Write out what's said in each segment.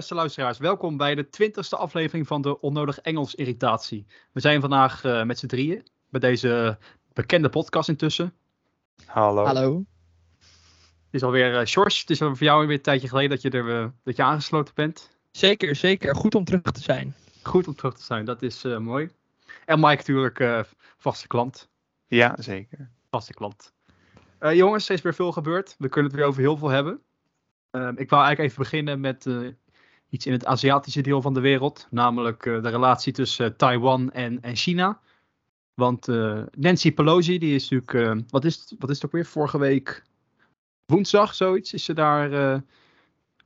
beste luisteraars. Welkom bij de twintigste aflevering van de Onnodig Engels Irritatie. We zijn vandaag uh, met z'n drieën bij deze bekende podcast intussen. Hallo. Hallo. Het is alweer, uh, George, het is voor jou weer een tijdje geleden dat je er uh, dat je aangesloten bent. Zeker, zeker. Goed om terug te zijn. Goed om terug te zijn, dat is mooi. En Mike natuurlijk, vaste klant. Ja, zeker. Vaste klant. jongens, er is weer veel gebeurd. We kunnen het weer over heel veel hebben. Ehm, ik wou eigenlijk even beginnen met uh, iets in het Aziatische deel van de wereld, namelijk uh, de relatie tussen uh, Taiwan en, en China. Want Nancy Pelosi, die is natuurlijk, wat, is wat is het ook weer, vorige week woensdag zoiets, is ze daar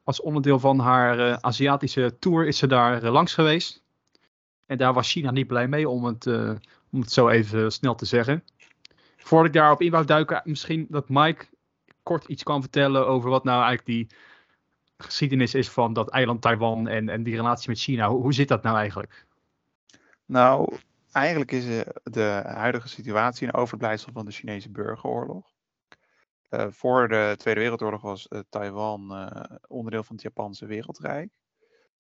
als onderdeel van haar Aziatische tour, is ze daar langs geweest. En daar was China niet blij mee, om het, om het zo even snel te zeggen. Voordat ik daarop in wou duiken, misschien dat Mike kort iets kan vertellen over wat nou eigenlijk die geschiedenis is van dat eiland Taiwan en, en die relatie met China. Hoe, hoe zit dat nou eigenlijk? Nou, eigenlijk is de huidige situatie een overblijfsel van de Chinese burgeroorlog. Uh, voor de Tweede Wereldoorlog was uh, Taiwan onderdeel van het Japanse wereldrijk.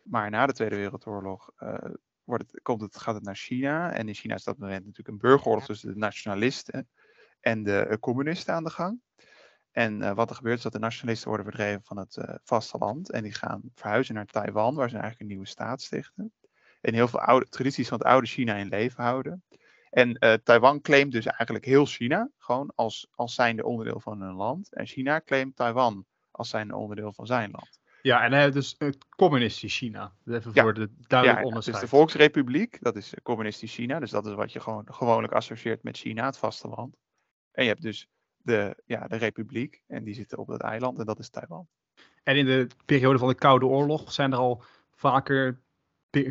Maar na de Tweede Wereldoorlog wordt het, komt het, gaat het naar China. En in China is dat moment natuurlijk een burgeroorlog tussen de nationalisten en de communisten aan de gang. En uh, wat er gebeurt is dat de nationalisten worden verdreven van het uh, vasteland. En die gaan verhuizen naar Taiwan, waar ze eigenlijk een nieuwe staat stichten. En heel veel oude, tradities van het oude China in leven houden. En uh, Taiwan claimt dus eigenlijk heel China, gewoon als, als zijnde onderdeel van hun land. En China claimt Taiwan als zijnde onderdeel van zijn land. Ja, en dus het communistisch China. Even ja. voor de duidelijk ja, onderscheid. Dus de Volksrepubliek, dat is communistisch China. Dus dat is wat je gewoon gewoonlijk associeert met China, het vasteland. En je hebt dus de, ja, de republiek. En die zitten op dat eiland en dat is Taiwan. En in de periode van de Koude Oorlog zijn er al vaker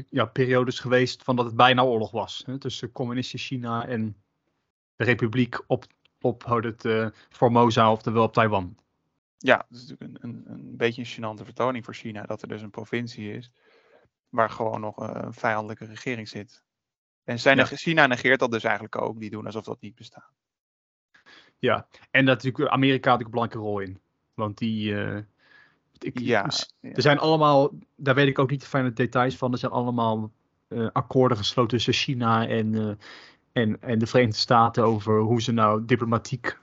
ja, periodes geweest van dat het bijna oorlog was. Hè, tussen communistisch China en de republiek op, op het uh, Formosa of wel op Taiwan. Ja, dat is natuurlijk een, een, een beetje een gênante vertoning voor China. Dat er dus een provincie is waar gewoon nog een vijandelijke regering zit. En zijn ja. China negeert dat dus eigenlijk ook. Die doen alsof dat niet bestaat. Ja, en natuurlijk Amerika had ook een belangrijke rol in. Want die. Uh, ik, ja, er zijn allemaal, daar weet ik ook niet de fijne details van. Er zijn allemaal uh, akkoorden gesloten tussen China en, uh, en, en de Verenigde Staten over hoe ze nou diplomatiek,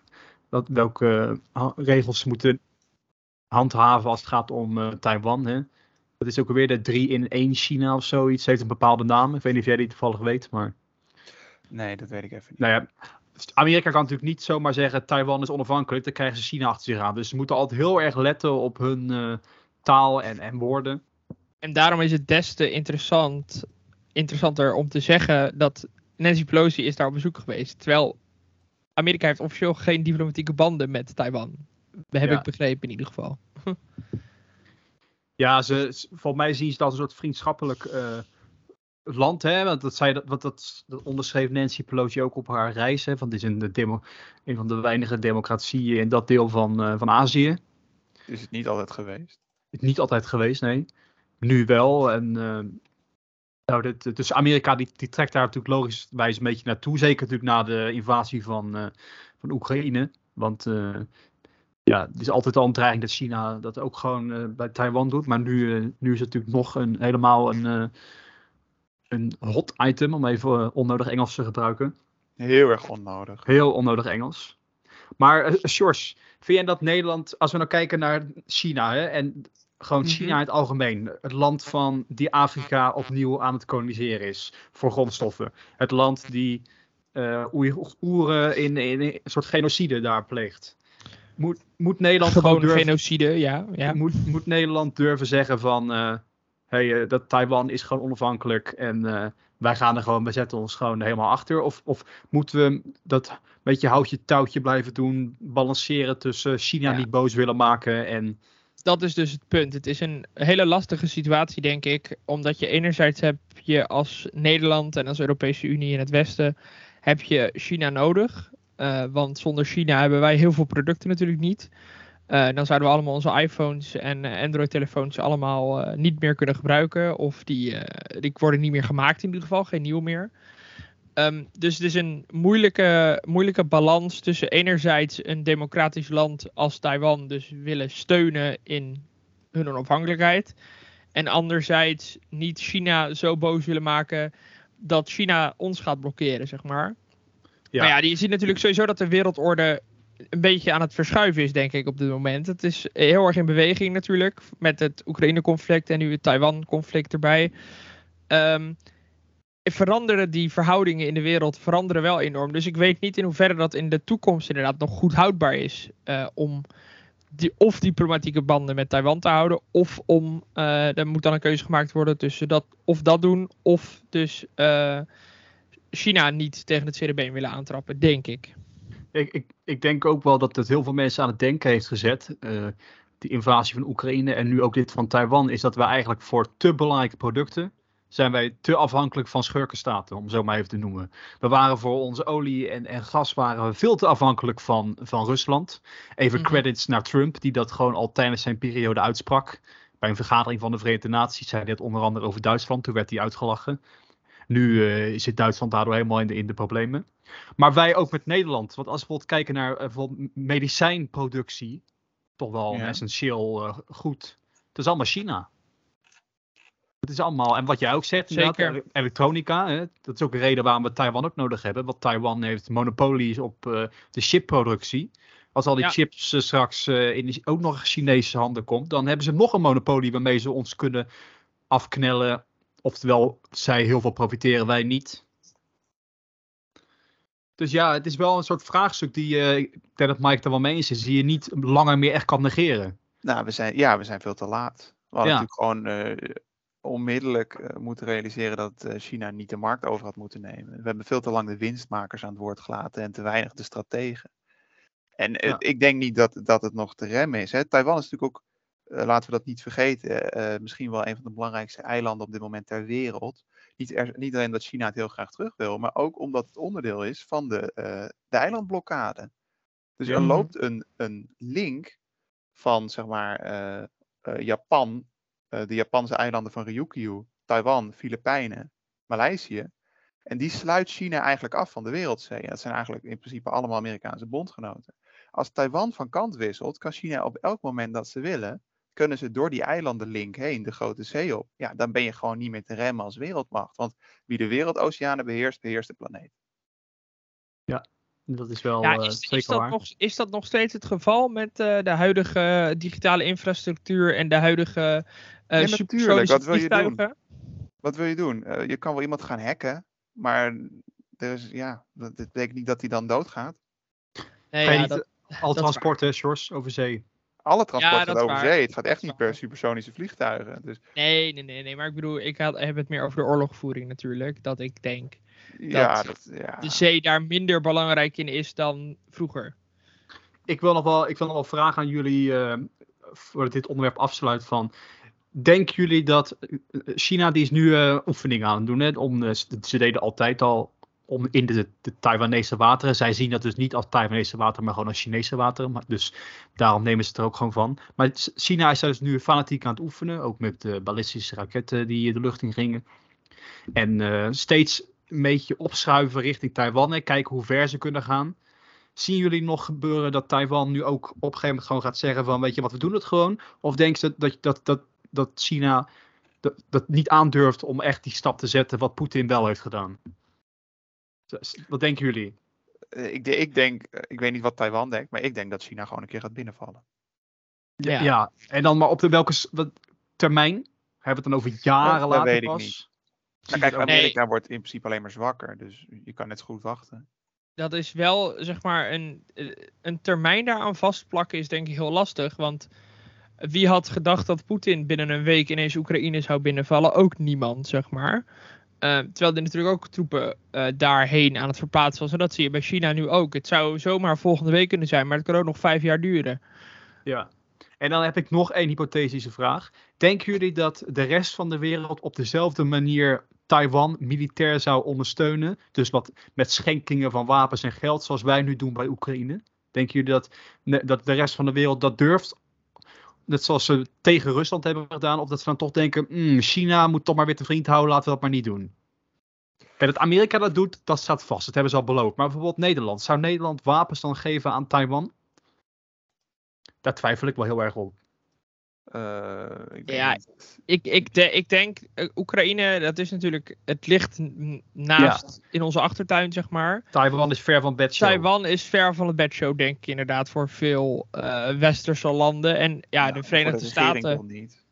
dat, welke regels moeten handhaven als het gaat om Taiwan. Hè. Dat is ook alweer de 3 in 1 China of zoiets. Heeft een bepaalde naam. Ik weet niet of jij die toevallig weet, maar. Nee, dat weet ik even niet. Nou ja, Amerika kan natuurlijk niet zomaar zeggen Taiwan is onafhankelijk, dan krijgen ze China achter zich aan. Dus ze moeten altijd heel erg letten op hun uh, taal en, en woorden. En daarom is het des te interessant, interessanter om te zeggen dat Nancy Pelosi is daar op bezoek geweest. Terwijl Amerika heeft officieel geen diplomatieke banden met Taiwan. Dat heb ja. ik begrepen in ieder geval. ja, ze, volgens mij zien ze dat als een soort vriendschappelijk uh, land, hè, want dat, zei, dat, dat, dat onderschreef Nancy Pelosi ook op haar reis. Hè, van dit is een, de demo, een van de weinige democratieën in dat deel van, uh, van Azië. Is het niet altijd geweest? Het is niet altijd geweest, nee. Nu wel. En, uh, nou, dit, dus Amerika die, die trekt daar natuurlijk logischwijs een beetje naartoe. Zeker natuurlijk na de invasie van, uh, van Oekraïne. Want ja, het is altijd al een dreiging dat China dat ook gewoon bij Taiwan doet. Maar nu, nu is het natuurlijk nog een, helemaal een een hot item, om even eh, onnodig Engels te gebruiken. Heel erg onnodig. Heel onnodig Engels. Maar uh, Sjors, vind jij dat Nederland, als we nou kijken naar China hè, en gewoon China mhm. in het algemeen, het land van die Afrika opnieuw aan het koloniseren is voor grondstoffen. Het land die uh, Oeigoeren in, in, een soort genocide daar pleegt. Moet, moet Nederland gewoon, durven, genocide, ja. ja. Moet, moet Nederland durven zeggen van, uh, hey, uh, dat Taiwan is gewoon onafhankelijk en uh, wij gaan er gewoon, wij zetten ons gewoon helemaal achter? Of, of moeten we dat beetje houtje touwtje blijven doen, balanceren tussen China ja. niet boos willen maken en... Dat is dus het punt. Het is een hele lastige situatie, denk ik. Omdat je enerzijds heb je als Nederland en als Europese Unie in het Westen, heb je China nodig. Uh, want zonder China hebben wij heel veel producten natuurlijk niet. Uh, dan zouden we allemaal onze iPhones en uh, Android-telefoons allemaal uh, niet meer kunnen gebruiken. Of die, die worden niet meer gemaakt in ieder geval, geen nieuw meer. Um, dus het is een moeilijke, moeilijke balans tussen enerzijds een democratisch land als Taiwan dus willen steunen in hun onafhankelijkheid. En anderzijds niet China zo boos willen maken dat China ons gaat blokkeren, zeg maar. Ja. Maar ja, je ziet natuurlijk sowieso dat de wereldorde een beetje aan het verschuiven is, denk ik, op dit moment. Het is heel erg in beweging natuurlijk, met het Oekraïne-conflict en nu het Taiwan-conflict erbij. Ehm, veranderen die verhoudingen in de wereld veranderen wel enorm. Dus ik weet niet in hoeverre dat in de toekomst inderdaad nog goed houdbaar is eh, om of diplomatieke banden met Taiwan te houden, of om, eh er moet dan een keuze gemaakt worden tussen dat of dat doen, of dus eh, China niet tegen het been willen aantrappen, denk ik. Ik, ik, ik denk ook wel dat het heel veel mensen aan het denken heeft gezet. eh, die invasie van Oekraïne en nu ook dit van Taiwan. Is dat we eigenlijk voor te belangrijke producten. zijn wij te afhankelijk van schurkenstaten, om zo maar even te noemen. We waren voor onze olie en, en gas waren we veel te afhankelijk van, van Rusland. Even Mhm. credits naar Trump, die dat gewoon al tijdens zijn periode uitsprak. Bij een vergadering van de Verenigde Naties zei hij het onder andere over Duitsland. Toen werd hij uitgelachen. Nu eh, zit Duitsland daardoor helemaal in de, in de problemen. Maar wij ook met Nederland. Want als we bijvoorbeeld kijken naar eh, bijvoorbeeld medicijnproductie, toch wel een Ja. essentieel eh, goed. Het is allemaal China. Het is allemaal, en wat jij ook zegt, Zeker. ele- elektronica, hè, dat is ook een reden waarom we Taiwan ook nodig hebben. Want Taiwan heeft monopolies op de chipproductie. Als al die Ja. chips straks in ook nog Chinese handen komt, dan hebben ze nog een monopolie waarmee ze ons kunnen afknellen. Oftewel, zij heel veel profiteren, wij niet. Dus ja, het is wel een soort vraagstuk die, eh, ik denk dat Mike er wel mee eens is, die je niet langer meer echt kan negeren. Nou, we zijn, ja, we zijn veel te laat. We hadden Ja. natuurlijk gewoon eh, onmiddellijk eh, moeten realiseren dat China niet de markt over had moeten nemen. We hebben veel te lang de winstmakers aan het woord gelaten en te weinig de strategen. En Ja. ik denk niet dat, dat het nog te remmen is. Hè. Taiwan is natuurlijk ook, laten we dat niet vergeten, eh, misschien wel een van de belangrijkste eilanden op dit moment ter wereld. Niet, er, niet alleen dat China het heel graag terug wil, maar ook omdat het onderdeel is van de, eh, de eilandblokkade. Dus er loopt een, een link van zeg maar eh, eh, Japan, eh, de Japanse eilanden van Ryukyu, Taiwan, Filipijnen, Maleisië. En die sluit China eigenlijk af van de wereldzee. Dat zijn eigenlijk in principe allemaal Amerikaanse bondgenoten. Als Taiwan van kant wisselt, kan China op elk moment dat ze willen, kunnen ze door die eilandenlink heen de grote zee op. Ja, dan ben je gewoon niet meer te remmen als wereldmacht. Want wie de wereldoceanen beheerst, beheerst de planeet. Dat is wel Ja, eh, is, is, zeker dat waar. nog, is dat nog steeds het geval met eh, de huidige digitale infrastructuur en de huidige eh Ja, natuurlijk. Wat wil je doen? Wat wil je doen? Eh, je kan wel iemand gaan hacken, maar er is, ja, dat, dat betekent niet dat hij dan doodgaat. Nee, ja, niet, dat, eh, al dat transport, hè, Sjors, over zee. Alle transport Ja, dat gaat over zee. Het gaat Dat echt niet per supersonische vliegtuigen. Dus nee, nee, nee, nee. Maar ik bedoel, ik had, heb het meer over de oorlogvoering natuurlijk. Dat ik denk ja, dat, ja. de zee daar minder belangrijk in is dan vroeger. Ik wil nog wel, ik wil nog wel vragen aan jullie, eh voordat dit onderwerp afsluit van... Denken jullie dat eh, China, die is nu eh, oefeningen aan het doen, hè, om, ze ze deden altijd al om in de, de Taiwanese wateren. Zij zien dat dus niet als Taiwanese water, maar gewoon als Chinese wateren. Maar, dus daarom nemen ze het er ook gewoon van. Maar China is daar dus nu fanatiek aan het oefenen, ook met de ballistische raketten die de lucht in gingen. En eh, steeds een beetje opschuiven richting Taiwan en kijken hoe ver ze kunnen gaan. Zien jullie nog gebeuren dat Taiwan nu ook op een gegeven moment gewoon gaat zeggen van weet je wat, we doen het gewoon? Of denk je dat, dat, dat, dat China dat, dat niet aandurft om echt die stap te zetten wat Poetin wel heeft gedaan? Wat denken jullie? Eh, ik, ik denk, eh, ik weet niet wat Taiwan denkt, maar ik denk dat China gewoon een keer gaat binnenvallen. Ja. Ja, en dan maar op de welke wat, termijn? Hebben we het dan over jaren dat later weet ik niet. Maar je kijk, Amerika wordt in principe alleen maar zwakker, dus je kan net zo goed wachten. dat is wel, zeg maar, een, eh, een termijn daaraan vastplakken is denk ik heel lastig. Want wie had gedacht dat Poetin binnen een week ineens Oekraïne zou binnenvallen? Ook niemand, zeg maar. Eh, terwijl er natuurlijk ook troepen eh, daarheen aan het verplaatsen was. En dat zie je bij China nu ook. Het zou zomaar volgende week kunnen zijn, maar het kan ook nog vijf jaar duren. Ja. En dan heb ik nog één hypothetische vraag. Denken jullie dat de rest van de wereld op dezelfde manier Taiwan militair zou ondersteunen? Dus wat met schenkingen van wapens en geld, zoals wij nu doen bij Oekraïne? Denken jullie dat, dat de rest van de wereld dat durft? Net zoals ze tegen Rusland hebben gedaan, of dat ze dan toch denken: "Hmm, China moet toch maar weer te vriend houden, laten we dat maar niet doen. En dat Amerika dat doet, dat staat vast. Dat hebben ze al beloofd. Maar bijvoorbeeld Nederland. Zou Nederland wapens dan geven aan Taiwan? Daar twijfel ik wel heel erg op. Eh, ik Ja, niet. Ik, ik, de, ik denk, eh, Oekraïne, dat is natuurlijk, het ligt naast in onze achtertuin, zeg maar. Taiwan is ver van bedshow. Taiwan is ver van het bedshow, denk ik inderdaad, voor veel eh, westerse landen. En ja, de voor Verenigde Staten. niet.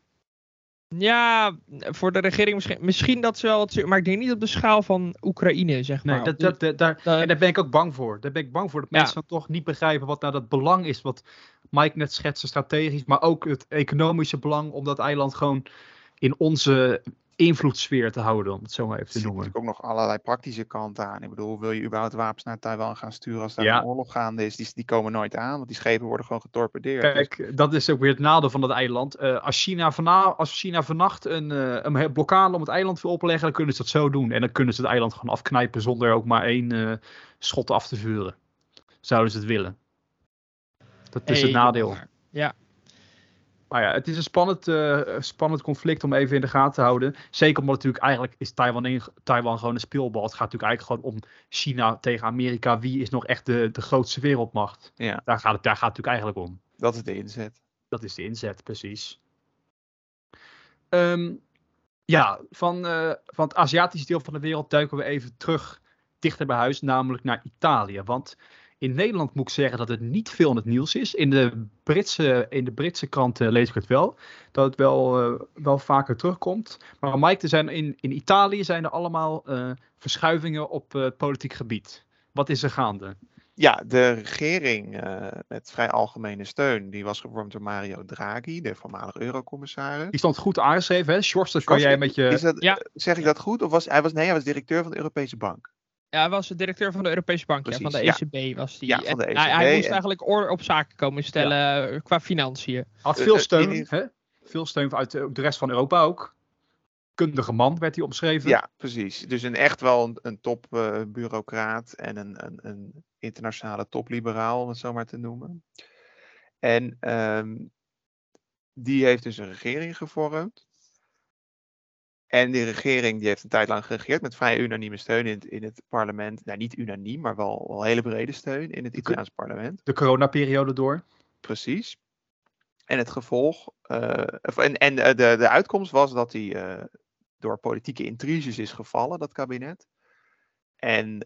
Ja, voor de regering misschien, misschien dat ze wel, wat, maar ik denk niet op de schaal van Oekraïne, zeg maar. Nee, dat, dat, dat- daar, dat- en daar ben ik ook bang voor. Daar ben ik bang voor dat Ja. mensen dan toch niet begrijpen wat nou dat belang is. Wat Mike net schetste, strategisch, maar ook het economische belang om dat eiland gewoon in onze invloedssfeer te houden, om het zo maar even Er te zitten noemen. natuurlijk ook nog allerlei praktische kanten aan. Ik bedoel, wil je überhaupt wapens naar Taiwan gaan sturen als daar Ja. een oorlog gaande is? Die, die komen nooit aan, want die schepen worden gewoon getorpedeerd. Dus Kijk, dat is ook weer het nadeel van dat eiland. Eh, als, China als China vannacht een, eh, een blokkade om het eiland wil opleggen, dan kunnen ze dat zo doen. En dan kunnen ze het eiland gewoon afknijpen zonder ook maar één eh, schot af te vuren. Zouden ze het willen. Dat is het nadeel. Ja, Maar ja, het is een spannend, eh, spannend conflict om even in de gaten te houden. Zeker omdat natuurlijk eigenlijk is Taiwan, Taiwan gewoon een speelbal. Het gaat natuurlijk eigenlijk gewoon om China tegen Amerika. Wie is nog echt de, de grootste wereldmacht? Ja. Daar gaat, het, daar gaat het natuurlijk eigenlijk om. dat is de inzet. Dat is de inzet, precies. Ehm, ja, van, eh, van het Aziatische deel van de wereld duiken we even terug dichter bij huis, namelijk naar Italië. Want in Nederland moet ik zeggen dat het niet veel in het nieuws is. In de Britse, in de Britse kranten lees ik het wel, dat het wel, eh, wel vaker terugkomt. Maar Mike, er zijn in, in Italië zijn er allemaal eh, verschuivingen op eh, het politiek gebied. Wat is er gaande? Ja, de regering eh, met vrij algemene steun, die was gevormd door Mario Draghi, de voormalig eurocommissaris. Die stond goed aangeschreven, hè? Sjors, dat kan jij met je... Is dat, Ja. Zeg ik dat goed? Of was, hij was, nee, hij was directeur van de Europese Bank. Ja, hij was de directeur van de Europese Bank, ja, van de ECB was die. Ja, van de En hij, hij ECB moest en- eigenlijk orde op zaken komen stellen eh, qua financiën. Had Eh, veel eh, steun, hè? Veel steun uit eh, de rest van Europa ook. Kundige man werd hij omschreven. Ja, precies. Dus een echt wel een, een topbureaucraat en een, een, een internationale topliberaal, om het zo maar te noemen. En ehm, die heeft dus een regering gevormd. En die regering die heeft een tijd lang geregeerd met vrij unanieme steun in het, in het parlement. Nou, niet unaniem, maar wel, wel hele brede steun in het Italiaans parlement. De coronaperiode door. Precies. En het gevolg, eh, of- en, en eh, de, de uitkomst was dat hij eh, door politieke intriges is gevallen, dat kabinet. En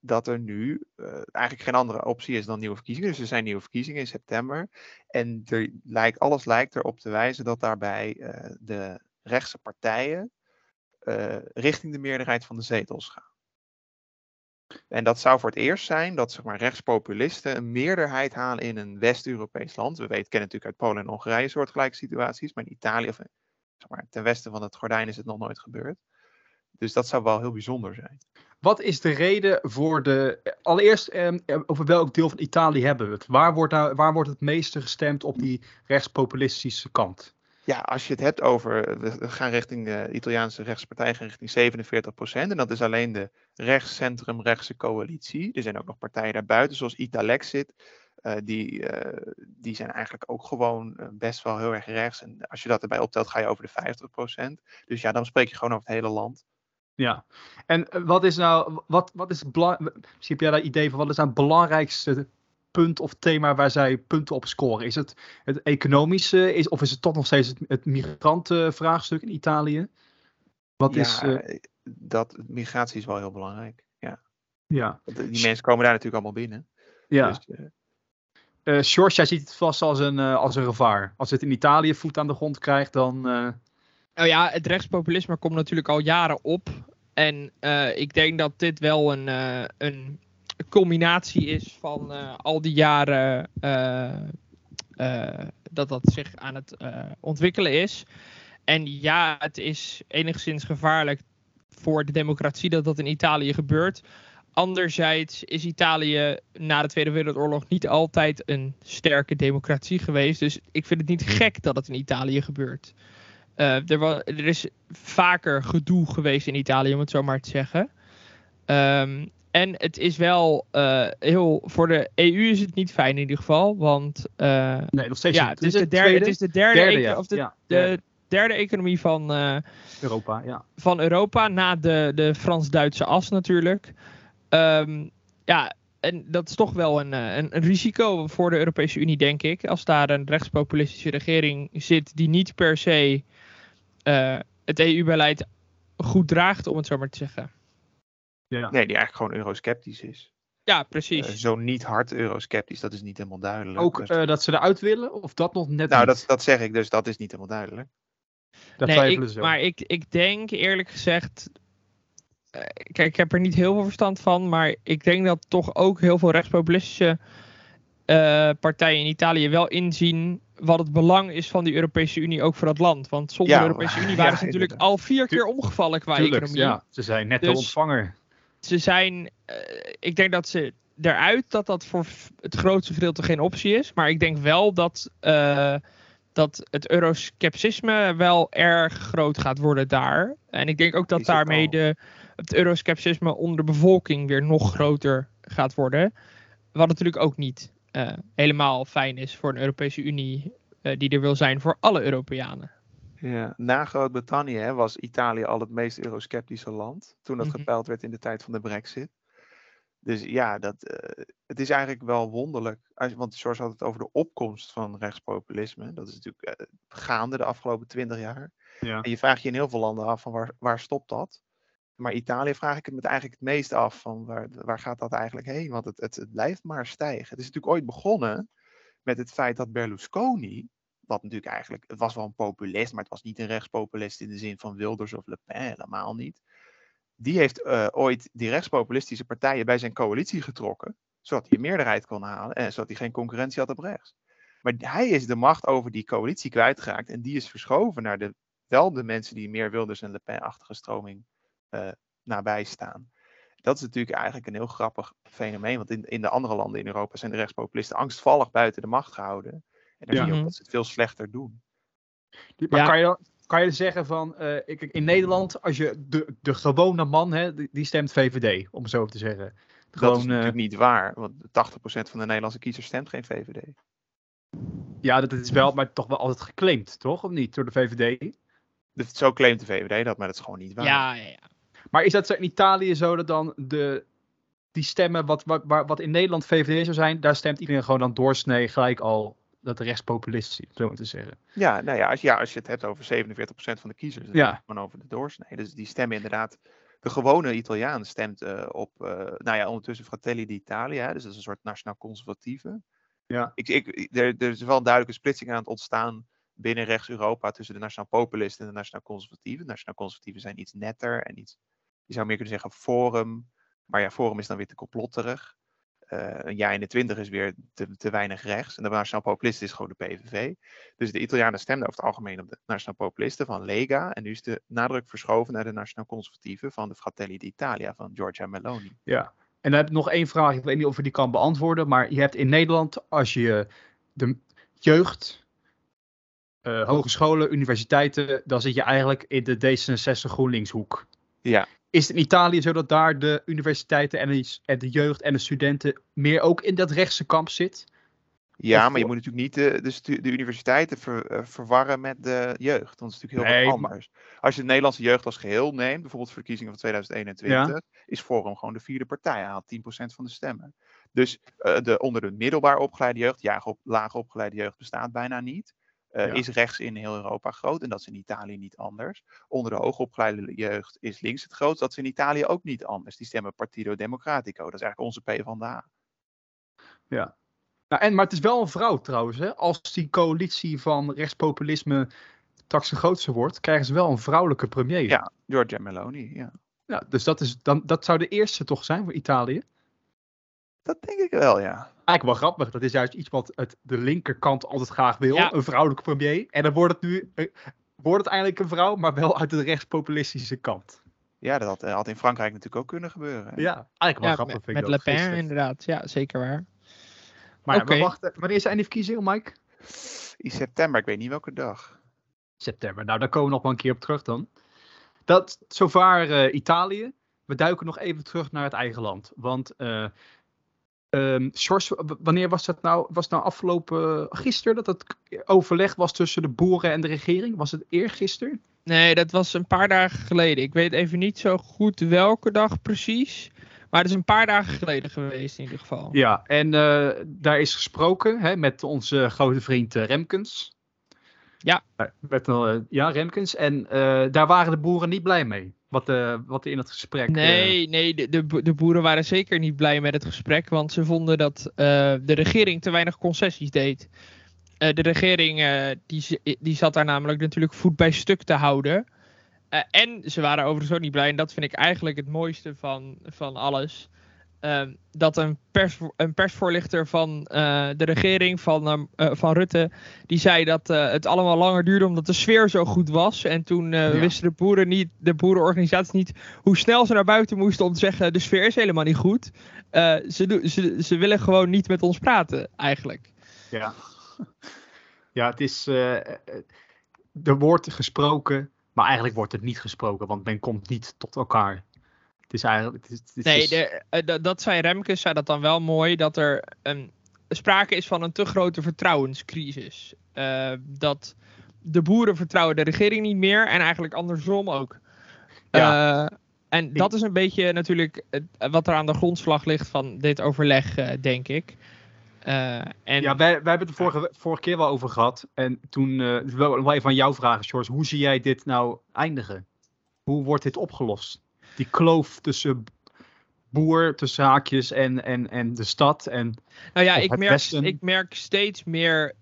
dat er nu eigenlijk geen andere optie is dan nieuwe verkiezingen. Dus er zijn nieuwe verkiezingen in september. En er lijkt, alles lijkt erop te wijzen dat daarbij de rechtse partijen eh, richting de meerderheid van de zetels gaan. En dat zou voor het eerst zijn dat zeg maar, rechtspopulisten een meerderheid halen in een West-Europees land. We weten, kennen natuurlijk uit Polen en Hongarije soortgelijke situaties, maar in Italië of zeg maar, ten westen van het gordijn is het nog nooit gebeurd. Dus dat zou wel heel bijzonder zijn. Wat is de reden voor de. Allereerst, ehm, over welk deel van Italië hebben we het? Waar wordt, waar wordt het meeste gestemd op die rechtspopulistische kant? Ja, als je het hebt over, we gaan richting de Italiaanse rechtspartij, gaan richting 47% En dat is alleen de rechtscentrum-rechtse coalitie. Er zijn ook nog partijen daarbuiten, zoals Italexit. eh die, eh, die zijn eigenlijk ook gewoon eh, best wel heel erg rechts. En als je dat erbij optelt, ga je over de 50% Dus ja, dan spreek je gewoon over het hele land. Ja. En wat is nou. Wat, wat is Misschien heb jij daar idee van. Wat is nou het belangrijkste punt of thema waar zij punten op scoren? Is het het economische? Is, of is het toch nog steeds het, het migrantenvraagstuk in Italië? Wat ja, is. eh, dat, migratie is wel heel belangrijk. Ja. ja. Want Die mensen komen daar natuurlijk allemaal binnen. ja. Dus, eh, Eh George, jij ziet het vast als een, als een gevaar. Als het in Italië voet aan de grond krijgt, dan. eh, Nou ja, het rechtspopulisme komt natuurlijk al jaren op. En eh, ik denk dat dit wel een, eh, een culminatie is van eh, al die jaren eh, eh, dat dat zich aan het ontwikkelen is. En ja, het is enigszins gevaarlijk voor de democratie dat dat in Italië gebeurt. Anderzijds is Italië na de Tweede Wereldoorlog niet altijd een sterke democratie geweest. Dus ik vind het niet gek dat het in Italië gebeurt. Er, wa- er is vaker gedoe geweest in Italië, om het zo maar te zeggen. Ehm, en het is wel eh, heel. Voor de EU is het niet fijn in ieder geval. Want eh, nee, nog steeds. ja, het is, de derde, het is de derde, derde, eco- ja. of de, ja, de derde. derde economie van, eh, Europa, ja. van Europa. Na de, de Frans-Duitse as natuurlijk. Ehm, ja, en dat is toch wel een, een, een risico voor de Europese Unie, denk ik. Als daar een rechtspopulistische regering zit die niet per se het EU-beleid goed draagt, om het zo maar te zeggen. Ja. Nee, die eigenlijk gewoon eurosceptisch is. Ja, Eh, precies. zo niet hard eurosceptisch, dat is niet helemaal duidelijk. Ook Dus- eh, dat ze eruit willen, of dat nog net nou, niet? dat, dat zeg ik dus, dat is niet helemaal duidelijk. Daar nee, twijfelen ik, ze maar ik, ik denk eerlijk gezegd. eh, kijk, ik heb er niet heel veel verstand van. Maar ik denk dat toch ook heel veel rechtspopulistische eh, partijen in Italië wel inzien. wat het belang is van die Europese Unie ook voor dat land. Want zonder Ja, de Europese Unie ja, waren ze natuurlijk inderdaad. al vier keer omgevallen qua Tuurlijk, economie. ja. Ze zijn net de Dus- ontvanger. Ze zijn. eh, ik denk dat ze eruit dat dat voor het grootste gedeelte geen optie is. Maar ik denk wel dat. eh, dat het euroscepticisme wel erg groot gaat worden daar. En ik denk ook dat daarmee de, het euroscepticisme onder de bevolking weer nog groter gaat worden. Wat natuurlijk ook niet eh, helemaal fijn is voor een Europese Unie die er wil zijn voor alle Europeanen. Ja. Na Groot-Brittannië was Italië al het meest eurosceptische land. Toen dat Mhm. gepeild werd in de tijd van de Brexit. Dus ja, dat, eh, het is eigenlijk wel wonderlijk. Als, want George had het over de opkomst van rechtspopulisme. Dat is natuurlijk eh, gaande de afgelopen twintig jaar. Ja. En je vraagt je in heel veel landen af van waar, waar stopt dat? Maar Italië vraag ik het met eigenlijk het meest af van waar, waar gaat dat eigenlijk heen? Want het, het, het blijft maar stijgen. Het is natuurlijk ooit begonnen met het feit dat Berlusconi, wat natuurlijk eigenlijk, het was wel een populist, maar het was niet een rechtspopulist in de zin van Wilders of Le Pen, helemaal niet. Die heeft eh, ooit die rechtspopulistische partijen bij zijn coalitie getrokken, zodat hij een meerderheid kon halen en zodat hij geen concurrentie had op rechts. Maar hij is de macht over die coalitie kwijtgeraakt en die is verschoven naar de, wel de mensen die meer Wilders en Le Pen-achtige stroming eh, nabij staan. Dat is natuurlijk eigenlijk een heel grappig fenomeen, want in, in de andere landen in Europa zijn de rechtspopulisten angstvallig buiten de macht gehouden. En dan Ja. zie je ook dat ze het veel slechter doen. Maar Ja. kan, je, dan- kan je zeggen van, eh, ik, in Nederland, als je de, de gewone man, hè, die, die stemt VVD, om het zo te zeggen. dat is natuurlijk niet waar, want 80% van de Nederlandse kiezers stemt geen VVD. ja, dat is wel, maar toch wel altijd geclaimd, toch? Of niet, door de VVD? Dus zo claimt de VVD dat, maar dat is gewoon niet waar. Ja, ja, ja. Maar is dat zo in Italië zo dat dan de, die stemmen, wat, wat, wat in Nederland VVD zou zijn, daar stemt iedereen gewoon dan doorsnee gelijk al dat de rechtspopulistisch is, zo maar te zeggen. Ja, nou ja, als, ja, als je het hebt over 47% van de kiezers, dan Ja. gewoon over de doorsnee. Dus die stemmen inderdaad, de gewone Italiaan stemt eh, op, eh, nou ja, ondertussen Fratelli d'Italia, dus dat is een soort nationaal conservatieve. Ja. Ik, ik, er, er is wel een duidelijke splitsing aan het ontstaan binnen rechts-Europa tussen de nationaal populisten en de nationaal conservatieven. Nationaal conservatieven zijn iets netter en iets, je zou meer kunnen zeggen forum, maar ja, forum is dan weer te complotterig. Eh, een jaar in de twintig is weer te, te weinig rechts. En de nationaal populisten is gewoon de PVV. Dus de Italianen stemden over het algemeen op de nationaal populisten van Lega. En nu is de nadruk verschoven naar de nationaal conservatieven van de Fratelli d'Italia van Giorgia Meloni. Ja. En dan heb ik nog één vraag, ik weet niet of je die kan beantwoorden, maar je hebt in Nederland, als je de jeugd, eh, hogescholen, universiteiten, dan zit je eigenlijk in de D66 GroenLinks hoek. Ja, Is het in Italië zo dat daar de universiteiten en de, en de jeugd en de studenten meer ook in dat rechtse kamp zit? ja Of maar je moet natuurlijk niet de, de, stu- de universiteiten ver- eh, verwarren met de jeugd. Want het is natuurlijk heel Nee, wat anders. Als je de Nederlandse jeugd als geheel neemt, bijvoorbeeld verkiezingen van 2021, is Forum gewoon de vierde partij. Hij haalt 10% van de stemmen. Dus eh, de, onder de middelbaar opgeleide jeugd, ja, op, lager opgeleide jeugd bestaat bijna niet. Eh, Ja. Is rechts in heel Europa groot en dat is in Italië niet anders. Onder de hoogopgeleide jeugd is links het grootst. Dat is in Italië ook niet anders. Die stemmen Partido Democratico. Dat is eigenlijk onze PvdA. Ja. Nou, en, maar het is wel een vrouw trouwens. Hè? Als die coalitie van rechtspopulisme straks de grootste wordt, krijgen ze wel een vrouwelijke premier. Ja, Giorgia Meloni. Ja. Ja, dus dat, is, dan, dat zou de eerste toch zijn voor Italië? Dat denk ik wel, ja. Eigenlijk wel grappig. Dat is juist iets wat het, de linkerkant altijd graag wil. Ja. Een vrouwelijke premier. En dan wordt het nu eh, wordt het eindelijk een vrouw, maar wel uit de rechtspopulistische kant. Ja, dat had, eh, had in Frankrijk natuurlijk ook kunnen gebeuren. hè. Ja, eigenlijk wel Ja, grappig. met, vind met ik Le Pen gisteren. inderdaad. Ja, zeker waar. Maar, Oké. maar wacht, eh, wanneer zijn die verkiezingen, Mike? In september, ik weet niet welke dag. September. Nou, daar komen we nog wel een keer op terug dan. Dat zover eh, Italië. We duiken nog even terug naar het eigen land. Want, eh w- wanneer was dat nou? Was het nou afgelopen gisteren dat het overleg was tussen de boeren en de regering? Was het eergisteren? Nee, dat was een paar dagen geleden. Ik weet even niet zo goed welke dag precies. Maar het is een paar dagen geleden geweest in ieder geval. Ja, en uh, daar is gesproken hè, met onze grote vriend Remkens. Ja. Met, ja, Remkens. En daar waren de boeren niet blij mee. Wat, wat er in het gesprek. Nee, nee de, de, de, boeren waren zeker niet blij met het gesprek. Want ze vonden dat de regering te weinig concessies deed. de regering die, die zat daar namelijk natuurlijk voet bij stuk te houden. En ze waren overigens ook niet blij. En dat vind ik eigenlijk het mooiste van, van alles. Uh, dat een, pers, een persvoorlichter van uh, de regering, van, uh, van Rutte, die zei dat het allemaal langer duurde omdat de sfeer zo goed was. En toen ja. wisten de boeren niet, de boerenorganisaties niet hoe snel ze naar buiten moesten om te zeggen: de sfeer is helemaal niet goed. ze, ze, ze willen gewoon niet met ons praten, eigenlijk. Ja, ja het is. er wordt gesproken maar eigenlijk wordt het niet gesproken, want men komt niet tot elkaar. Het is eigenlijk. Het is, het nee, de, uh, dat zei Remke, zei dat dan wel mooi, dat er een, sprake is van een te grote vertrouwenscrisis. Uh, dat de boeren vertrouwen de regering niet meer en eigenlijk andersom ook. Ja. Uh, en dat is een beetje natuurlijk wat er aan de grondslag ligt van dit overleg, denk ik. Uh, en... Ja, wij, wij hebben het de vorige, vorige keer wel over gehad. En toen uh, wel, wel even aan jou vragen, George. Hoe zie jij dit nou eindigen? Hoe wordt dit opgelost? Die kloof tussen boer, tussen haakjes en, en, en de stad. En, nou ja, ik merk, ik merk steeds meer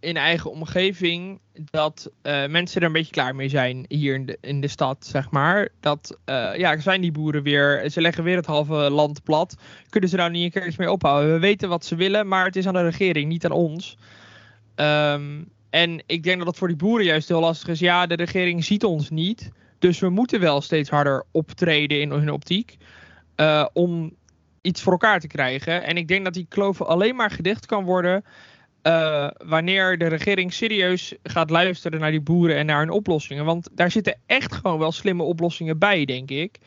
in eigen omgeving dat uh, mensen er een beetje klaar mee zijn hier in de, in de stad, zeg maar. Dat, uh, ja, zijn die boeren weer, ze leggen weer het halve land plat. Kunnen ze nou niet een keer iets mee ophouden? We weten wat ze willen, maar het is aan de regering, niet aan ons. Um, en ik denk dat het voor die boeren juist heel lastig is. Ja, de regering ziet ons niet. Dus we moeten wel steeds harder optreden in hun optiek. Uh, om iets voor elkaar te krijgen. En ik denk dat die kloof alleen maar gedicht kan worden uh, wanneer de regering serieus gaat luisteren naar die boeren en naar hun oplossingen. Want daar zitten echt gewoon wel slimme oplossingen bij, denk ik.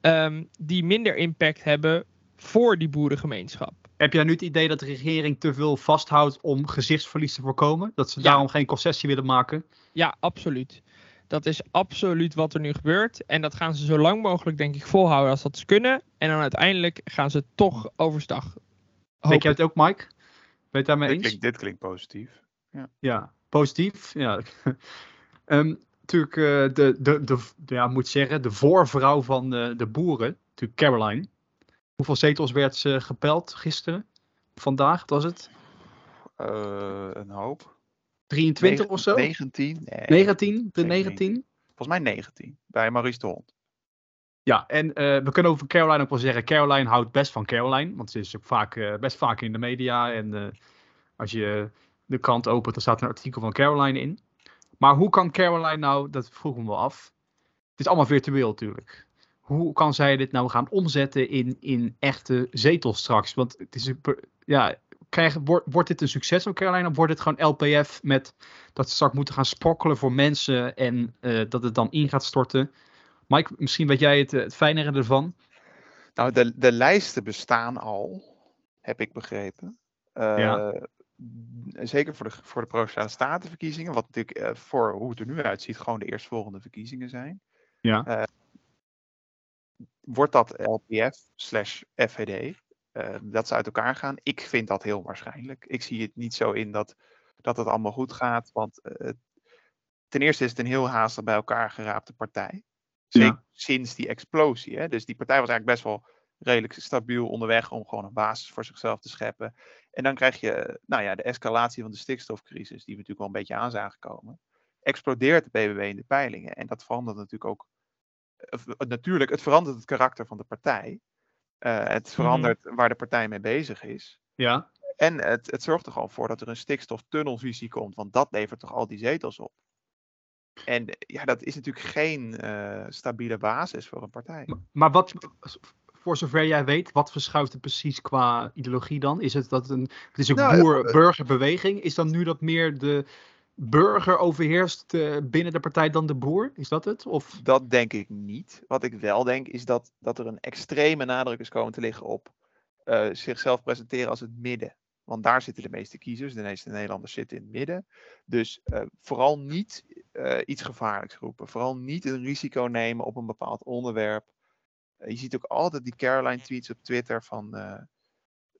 Um, die minder impact hebben voor die boerengemeenschap. Heb jij nu het idee dat de regering te veel vasthoudt om gezichtsverlies te voorkomen? Dat ze ja. daarom geen concessie willen maken? Ja, absoluut. Dat is absoluut wat er nu gebeurt. En dat gaan ze zo lang mogelijk, denk ik, volhouden als dat ze kunnen. En dan uiteindelijk gaan ze toch overstag. Denk jij het ook, Mike? Ben je daarmee dit eens? Klinkt, dit klinkt positief. Ja, ja positief. Ja. um, natuurlijk, uh, de, de, de, ja, moet zeggen, de voorvrouw van de, de boeren, natuurlijk Caroline. Hoeveel zetels werd ze gepeld gisteren? Vandaag, was het? Uh, een hoop. 23 Negen, of zo? 19? Nee, 19? De 19? Volgens mij 19, bij Maurice de Hond. Ja, en uh, we kunnen over Caroline ook wel zeggen. Caroline houdt best van Caroline. Want ze is ook vaak, uh, best vaak in de media. En uh, als je de krant opent, dan staat een artikel van Caroline in. Maar hoe kan Caroline nou, dat vroeg me wel af. Het is allemaal virtueel natuurlijk. Hoe kan zij dit nou gaan omzetten in, in echte zetels straks? Want het is, ja, krijg, wordt, wordt dit een succes van Caroline? Of wordt het gewoon LPF met dat ze straks moeten gaan sprokkelen voor mensen en dat het dan in gaat storten? Mike, misschien weet jij het, het fijnere ervan. Nou, de, de lijsten bestaan al, heb ik begrepen. Uh, ja. Zeker voor de, voor de Provinciale Statenverkiezingen, wat natuurlijk uh, voor hoe het er nu uitziet, gewoon de eerstvolgende verkiezingen zijn. Ja. Wordt dat LPF slash FVD, dat ze uit elkaar gaan? Ik vind dat heel waarschijnlijk. Ik zie het niet zo in dat, dat het allemaal goed gaat, want ten eerste is het een heel haastig bij elkaar geraapte partij. Ja. Sinds die explosie. Hè? Dus die partij was eigenlijk best wel redelijk stabiel onderweg om gewoon een basis voor zichzelf te scheppen. En dan krijg je nou ja, de escalatie van de stikstofcrisis, die we natuurlijk wel een beetje aan zagen komen. Explodeert de BBB in de peilingen. En dat verandert natuurlijk ook. Natuurlijk, het verandert het karakter van de partij. Uh, het verandert mm. waar de partij mee bezig is. Ja. En het, het zorgt er gewoon voor dat er een stikstoftunnelvisie komt, want dat levert toch al die zetels op. En ja, dat is natuurlijk geen uh, stabiele basis voor een partij. Maar, maar, wat, voor zover jij weet, wat verschuift het precies qua ideologie dan? Is het dat een, het is een nou, boer-burgerbeweging? Is dan nu dat meer de burger overheerst uh, binnen de partij dan de boer? Is dat het? Of? Dat denk ik niet. Wat ik wel denk is dat, dat er een extreme nadruk is komen te liggen op uh, zichzelf presenteren als het midden. Want daar zitten de meeste kiezers. De meeste Nederlanders zitten in het midden. Dus uh, vooral niet uh, iets gevaarlijks roepen. Vooral niet een risico nemen op een bepaald onderwerp. je ziet ook altijd die Caroline tweets op Twitter van eh,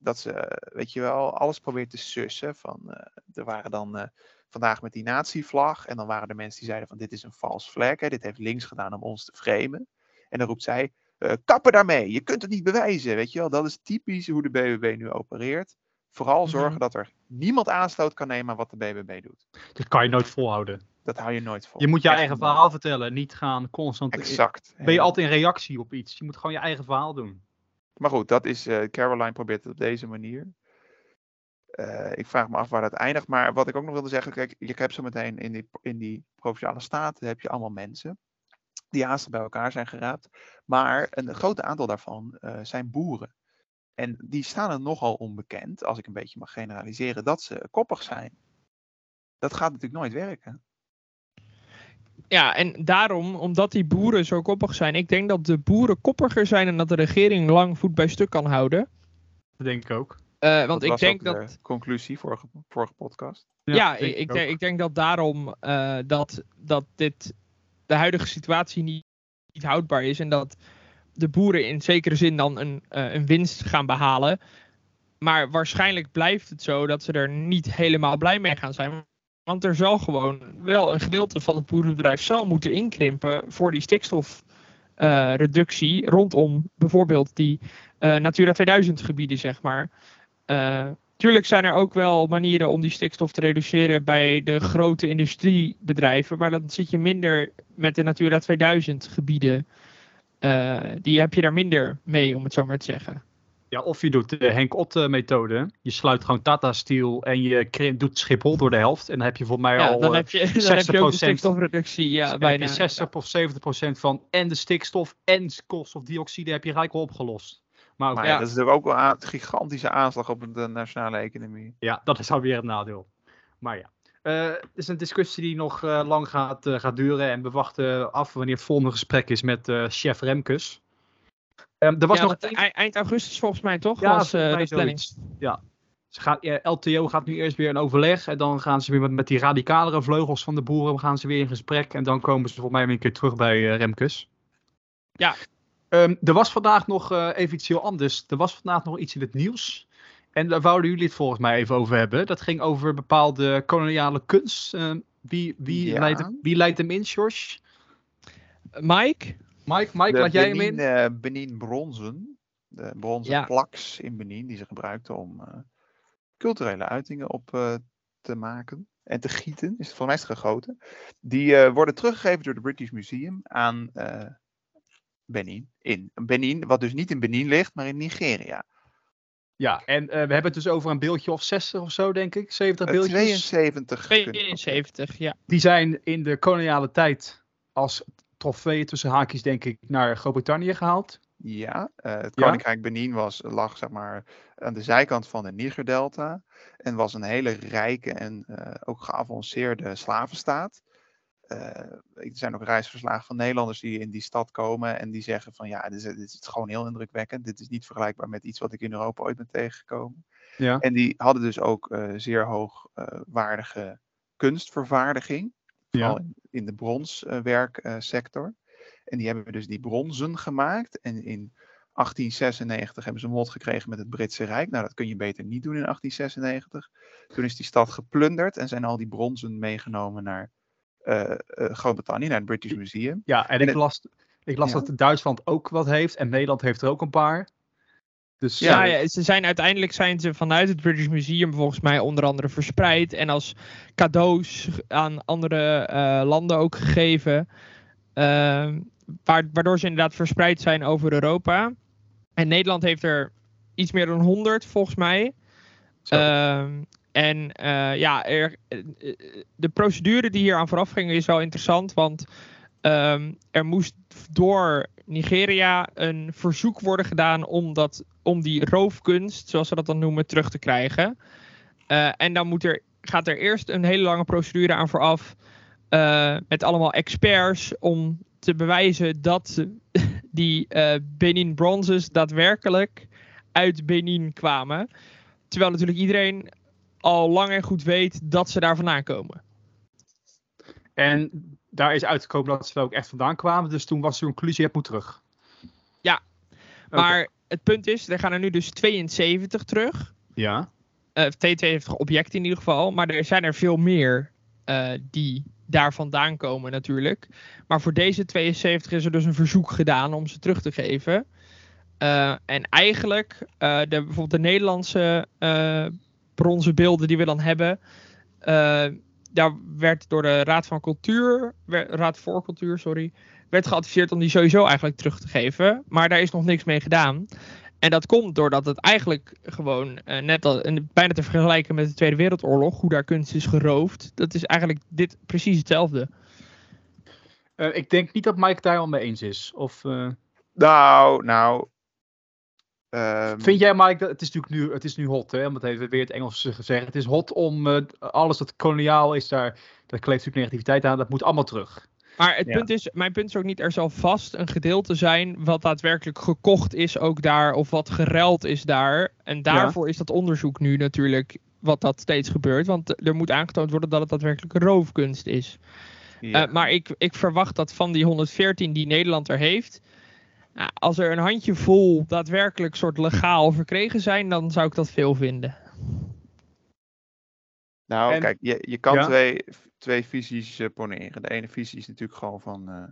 dat ze, eh, weet je wel, alles probeert te sussen. Van, eh, er waren dan eh, vandaag met die nazi-vlag en dan waren er mensen die zeiden van dit is een vals vlek, hè, dit heeft links gedaan om ons te framen. En dan roept zij, eh, kappen daarmee, je kunt het niet bewijzen, weet je wel. Dat is typisch hoe de BBB nu opereert. Vooral zorgen Mhm. dat er niemand aanstoot kan nemen aan wat de BBB doet. Dat kan je nooit volhouden. Dat hou je nooit vol. Je moet je Echt eigen verhaal vertellen, niet gaan constant. Exact. Ben je altijd in reactie op iets? Je moet gewoon je eigen verhaal doen. Maar goed, dat is, eh, Caroline probeert het op deze manier. Eh, ik vraag me af waar dat eindigt. Maar wat ik ook nog wilde zeggen, kijk, je hebt zo meteen in die, in die provinciale staten heb je allemaal mensen die haastig bij elkaar zijn geraapt. Maar een groot aantal daarvan eh, zijn boeren. En die staan er nogal onbekend, als ik een beetje mag generaliseren, dat ze koppig zijn. Dat gaat natuurlijk nooit werken. Ja, en daarom, omdat die boeren zo koppig zijn, ik denk dat de boeren koppiger zijn en dat de regering lang voet bij stuk kan houden. Dat denk ik ook. Eh, Dat want ik was denk ook dat. de conclusie vorige, vorige podcast. Ja, denk ik, denk, ik denk dat daarom eh, dat, dat dit de huidige situatie niet, niet houdbaar is. En dat de boeren in zekere zin dan een, eh, een winst gaan behalen. Maar waarschijnlijk blijft het zo dat ze er niet helemaal blij mee gaan zijn. Want er zal gewoon wel een gedeelte van het boerenbedrijf zal moeten inkrimpen voor die stikstofreductie rondom bijvoorbeeld die eh, Natura 2000 gebieden, zeg maar. Eh, tuurlijk zijn er ook wel manieren om die stikstof te reduceren bij de grote industriebedrijven, maar dan zit je minder met de Natura 2000 gebieden. Eh, die heb je daar minder mee, om het zo maar te zeggen. Ja, of je doet de Henk Otte methode. Je sluit gewoon Tata Steel en je doet Schiphol door de helft. En dan heb je volgens mij Ja, al dan, eh, heb je, dan heb je ook de 60%. stikstofreductie. Ja, bijna. heb je 60 of 70 procent van en de stikstof en koolstofdioxide heb je gelijk al opgelost. Maar ook- Maar ja. ja, dat is natuurlijk ook wel een gigantische aanslag op de nationale economie. dat is alweer het nadeel. Maar ja. Eh, het is een discussie die nog eh, lang gaat, eh, gaat duren. En we wachten af wanneer het volgende gesprek is met eh, chef Remkes. Ehm, er was Ja, nog ei- eind augustus volgens mij toch? Ja, was eh, de planning. Ja. Ze gaat, eh, LTO gaat nu eerst weer in overleg. En dan gaan ze weer met, met die radicalere vleugels van de boeren gaan ze weer in gesprek. En dan komen ze volgens mij weer een keer terug bij eh, Remkes. Ja. Ehm, er was vandaag nog eh, even iets heel anders. Er was vandaag nog iets in het nieuws. En daar wouden jullie het volgens mij even over hebben. Dat ging over bepaalde koloniale kunst. Ehm, wie, wie, Ja. leidt, hem- wie leidt hem in, George? Mike? Mike, Mike laat jij hem Benin, in? eh, Benin bronzen, de bronzen Ja. plaks in Benin, die ze gebruikten om eh, culturele uitingen op eh, te maken en te gieten, is het voor mij is het gegoten. Die eh, worden teruggegeven door het British Museum aan eh, Benin. In Benin, wat dus niet in Benin ligt, maar in Nigeria. Ja, en eh, we hebben het dus over een beeldje of 60 of zo, denk ik. 70 Eh, beeldjes. 72. kunstwerken. 72, ja. Die zijn in de koloniale tijd als trofee tussen haakjes, denk ik, naar Groot-Brittannië gehaald. Ja, eh, het Ja? Koninkrijk Benin was, lag zeg maar aan de zijkant van de Nigerdelta en was een hele rijke en eh, ook geavanceerde slavenstaat. Eh, er zijn ook reisverslagen van Nederlanders die in die stad komen en die zeggen van ja, dit is, dit is gewoon heel indrukwekkend. Dit is niet vergelijkbaar met iets wat ik in Europa ooit ben tegengekomen. Ja. En die hadden dus ook eh, zeer hoogwaardige kunstvervaardiging. Vooral in, in de bronswerksector. en die hebben dus die bronzen gemaakt. En in 1896 hebben ze een mot gekregen met het Britse Rijk. Nou, dat kun je beter niet doen in 1896. Toen is die stad geplunderd en zijn al die bronzen meegenomen naar eh, eh, Groot-Brittannië, naar het British Museum. Ja, en En ik het- las, ik las Ja. dat Duitsland ook wat heeft en Nederland heeft er ook een paar. Dus Ja, ja, ja, ze zijn uiteindelijk zijn ze vanuit het British Museum volgens mij onder andere verspreid en als cadeaus aan andere eh, landen ook gegeven. Ehm, waar- waardoor ze inderdaad verspreid zijn over Europa. En Nederland heeft er iets meer dan 100 volgens mij. En eh, ja, er, eh, de procedure die hier aan vooraf ging is wel interessant, want ehm, er moest door Nigeria een verzoek worden gedaan om, dat, om die roofkunst, zoals ze dat dan noemen, terug te krijgen. Eh, en dan moet er, gaat er eerst een hele lange procedure aan vooraf met allemaal experts om te bewijzen dat die Benin bronzes daadwerkelijk uit Benin kwamen. Terwijl natuurlijk iedereen al lang en goed weet dat ze daar vandaan komen. En daar is uitgekomen dat ze er ook echt vandaan kwamen. Dus toen was de conclusie, het moet terug. Maar het punt is, er gaan er nu dus 72 terug. Ja. Uh, 72 objecten in ieder geval. Maar er zijn er veel meer uh, die daar vandaan komen natuurlijk. Maar voor deze 72 is er dus een verzoek gedaan om ze terug te geven. Uh, en eigenlijk, de, bijvoorbeeld de Nederlandse bronzen beelden die we dan hebben, daar werd door de Raad van Cultuur, Raad voor Cultuur, sorry, werd geadviseerd om die sowieso eigenlijk terug te geven. Maar daar is nog niks mee gedaan. En dat komt doordat het eigenlijk gewoon, net al, bijna te vergelijken met de Tweede Wereldoorlog, hoe daar kunst is geroofd, dat is eigenlijk dit precies hetzelfde. ik denk niet dat Mike daar al mee eens is. Of, Nou, nou, Um, Vind jij, Mike, dat het is natuurlijk nu, het is nu hot, hè? om het even weer het Engels te zeggen. Het is hot om uh, alles wat koloniaal is, daar, daar kleeft natuurlijk negativiteit aan. Dat moet allemaal terug. Maar het ja. punt is, mijn punt is ook niet, er zal vast een gedeelte zijn wat daadwerkelijk gekocht is ook daar, of wat geruild is daar. En daarvoor ja. is dat onderzoek nu natuurlijk, wat dat steeds gebeurt. Want er moet aangetoond worden dat het daadwerkelijk roofkunst is. Ja. Uh, maar ik, ik verwacht dat van die 114 die Nederland er heeft, nou, als er een handje vol daadwerkelijk soort legaal verkregen zijn, dan zou ik dat veel vinden. Nou, en, kijk, je, je kan ja? twee, twee visies uh, poneren. De ene visie is natuurlijk gewoon van, uh,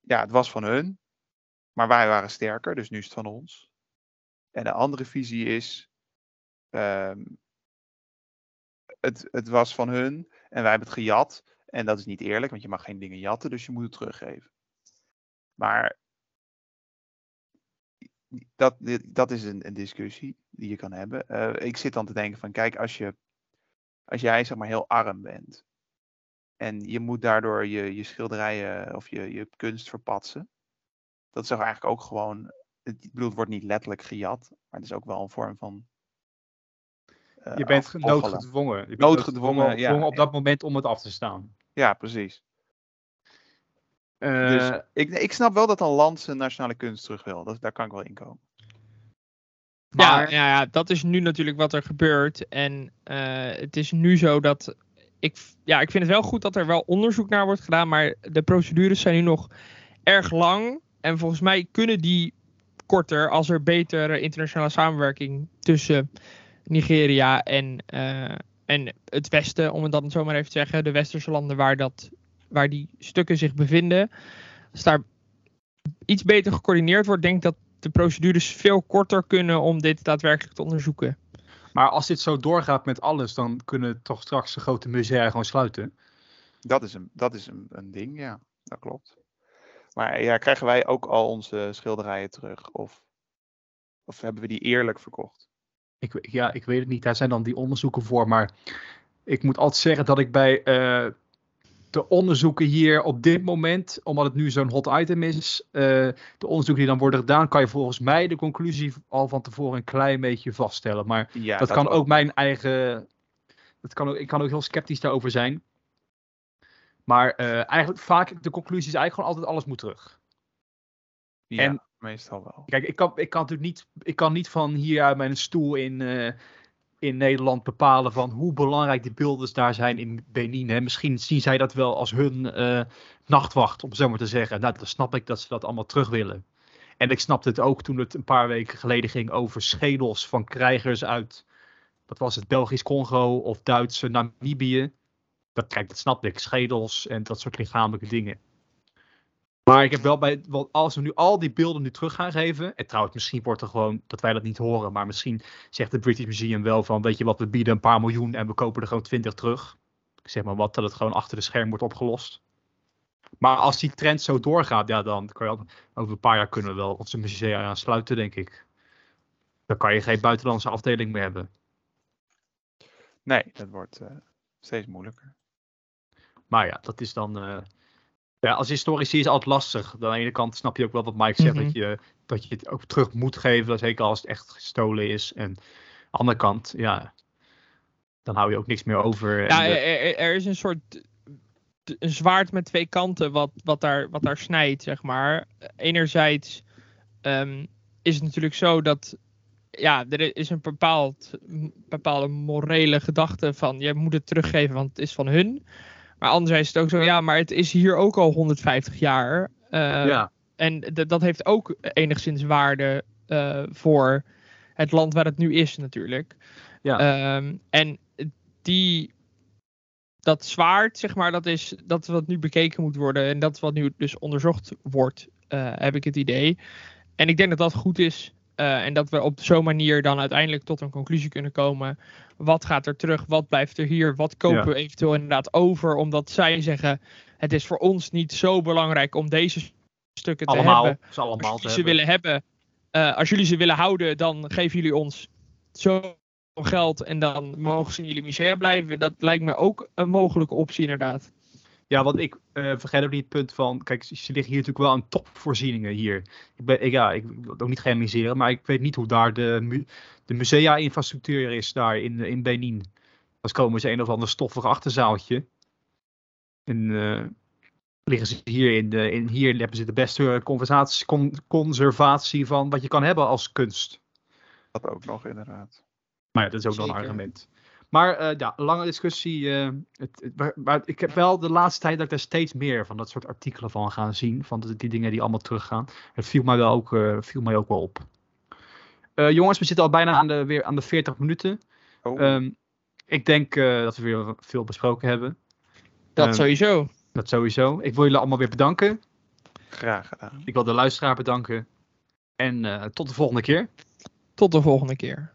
ja, het was van hun, maar wij waren sterker, dus nu is het van ons. En de andere visie is, um, het, het was van hun en wij hebben het gejat. En dat is niet eerlijk, want je mag geen dingen jatten, dus je moet het teruggeven. Maar dat, dat is een, een, discussie die je kan hebben. Uh, ik zit dan te denken van, kijk, als, je, als jij zeg maar heel arm bent en je moet daardoor je, je schilderijen of je, je kunst verpatsen, dat is eigenlijk ook gewoon, ik bedoel, het wordt niet letterlijk gejat, maar het is ook wel een vorm van. Uh, je bent noodgedwongen. Je bent noodgedwongen, ja. op dat moment om het af te staan. Ja, precies. Uh, dus ik, ik snap wel dat een land zijn nationale kunst terug wil. Dat, daar kan ik wel in komen. Maar... Ja, ja, dat is nu natuurlijk wat er gebeurt. En uh, het is nu zo dat. Ik, ja, ik vind het wel goed dat er wel onderzoek naar wordt gedaan. Maar de procedures zijn nu nog erg lang. En volgens mij kunnen die korter als er betere internationale samenwerking tussen Nigeria en, uh, en het Westen, om het dan zo maar even te zeggen, de westerse landen waar dat waar die stukken zich bevinden, als daar iets beter gecoördineerd wordt, denk ik dat de procedures veel korter kunnen om dit daadwerkelijk te onderzoeken. Maar als dit zo doorgaat met alles, dan kunnen toch straks de grote musea gewoon sluiten? Dat is een, dat is een, een ding, ja. Dat klopt. Maar ja, krijgen wij ook al onze schilderijen terug? Of, of hebben we die eerlijk verkocht? Ik, ja, ik weet het niet. Daar zijn dan die onderzoeken voor. Maar ik moet altijd zeggen dat ik bij uh, de onderzoeken hier op dit moment, omdat het nu zo'n hot item is, uh, de onderzoeken die dan worden gedaan, kan je volgens mij de conclusie al van tevoren een klein beetje vaststellen. Maar ja, dat, dat, kan ook, ook mijn eigen. Dat kan ook, ik kan ook heel sceptisch daarover zijn. Maar uh, eigenlijk vaak de conclusie is eigenlijk gewoon altijd alles moet terug. Ja, en, meestal wel. Kijk, ik kan, ik kan natuurlijk niet, ik kan niet van hier uit mijn stoel in, uh, in Nederland bepalen van hoe belangrijk die beelders daar zijn in Benin. Hè. Misschien zien zij dat wel als hun uh, nachtwacht, om zo maar te zeggen. Nou, dan snap ik dat ze dat allemaal terug willen. En ik snapte het ook toen het een paar weken geleden ging over schedels van krijgers uit, wat was het, Belgisch Congo of Duitse Namibië. Dat, kijk, dat snap ik, schedels en dat soort lichamelijke dingen. Maar ik heb wel bij, want als we nu al die beelden nu terug gaan geven. En trouwens, misschien wordt er gewoon dat wij dat niet horen. Maar misschien zegt het British Museum wel van: Weet je wat, we bieden een paar miljoen en we kopen er gewoon twintig terug. Ik zeg maar wat, dat het gewoon achter de scherm wordt opgelost. Maar als die trend zo doorgaat, ja, dan kan je over een paar jaar kunnen we wel onze musea aansluiten, denk ik. Dan kan je geen buitenlandse afdeling meer hebben. Nee, dat wordt uh, steeds moeilijker. Maar ja, dat is dan. Uh, ja, als historici is het altijd lastig. Aan de ene kant snap je ook wel wat Mike zegt, dat, mhm. je, dat je het ook terug moet geven, zeker als het echt gestolen is. En aan de andere kant, ja, dan hou je ook niks meer over. Ja, er, er, is een soort een zwaard met twee kanten wat, wat, daar, wat daar snijdt, zeg maar. Enerzijds um, is het natuurlijk zo dat ja, er is een bepaald, bepaalde morele gedachte van je moet het teruggeven, want het is van hun. Maar anderzijds is het ook zo, ja, maar het is hier ook al 150 jaar. Uh, ja. en dat heeft ook enigszins waarde eh, voor het land waar het nu is natuurlijk. Ja. Ehm, en die, dat zwaard, zeg maar, dat is dat wat nu bekeken moet worden. En dat wat nu dus onderzocht wordt, eh, heb ik het idee. En ik denk dat dat goed is. Eh, en dat we op zo'n manier dan uiteindelijk tot een conclusie kunnen komen. Wat gaat er terug? Wat blijft er hier? Wat kopen Ja. we eventueel inderdaad over? Omdat zij zeggen: het is voor ons niet zo belangrijk om deze stukken te hebben. Ze allemaal Als jullie ze hebben. willen hebben, eh, als jullie ze willen houden, dan geven jullie ons zo geld en dan mogen ze in jullie musea blijven. Dat lijkt me ook een mogelijke optie inderdaad. Ja, want ik eh, vergeet ook niet het punt van. Kijk, ze liggen hier natuurlijk wel aan topvoorzieningen hier. Ik, ben, ik, ja, ik wil het ook niet generaliseren, maar ik weet niet hoe daar de, mu- de musea-infrastructuur is daar in, in Benin. Als komen ze een of ander stoffig achterzaaltje. En eh, liggen ze hier in, de, in. Hier hebben ze de beste conversatie, con- conservatie van wat je kan hebben als kunst. Dat ook nog inderdaad. Maar ja, dat is ook nog een argument. Maar eh, ja, lange discussie. eh, het, het- maar, maar ik heb wel de laatste tijd dat ik daar steeds meer van dat soort artikelen van gaan zien. Van die, die dingen die allemaal teruggaan. Het viel mij wel ook, eh, viel mij ook wel op. Eh, jongens, we zitten al bijna aan de, weer aan de 40 minuten. Oh, Ehm, ik denk eh, dat we weer veel besproken hebben. Dat Ehm, sowieso. Dat sowieso. Ik wil jullie allemaal weer bedanken. graag gedaan. Ik wil de luisteraar bedanken. En eh, tot de volgende keer. Tot de volgende keer.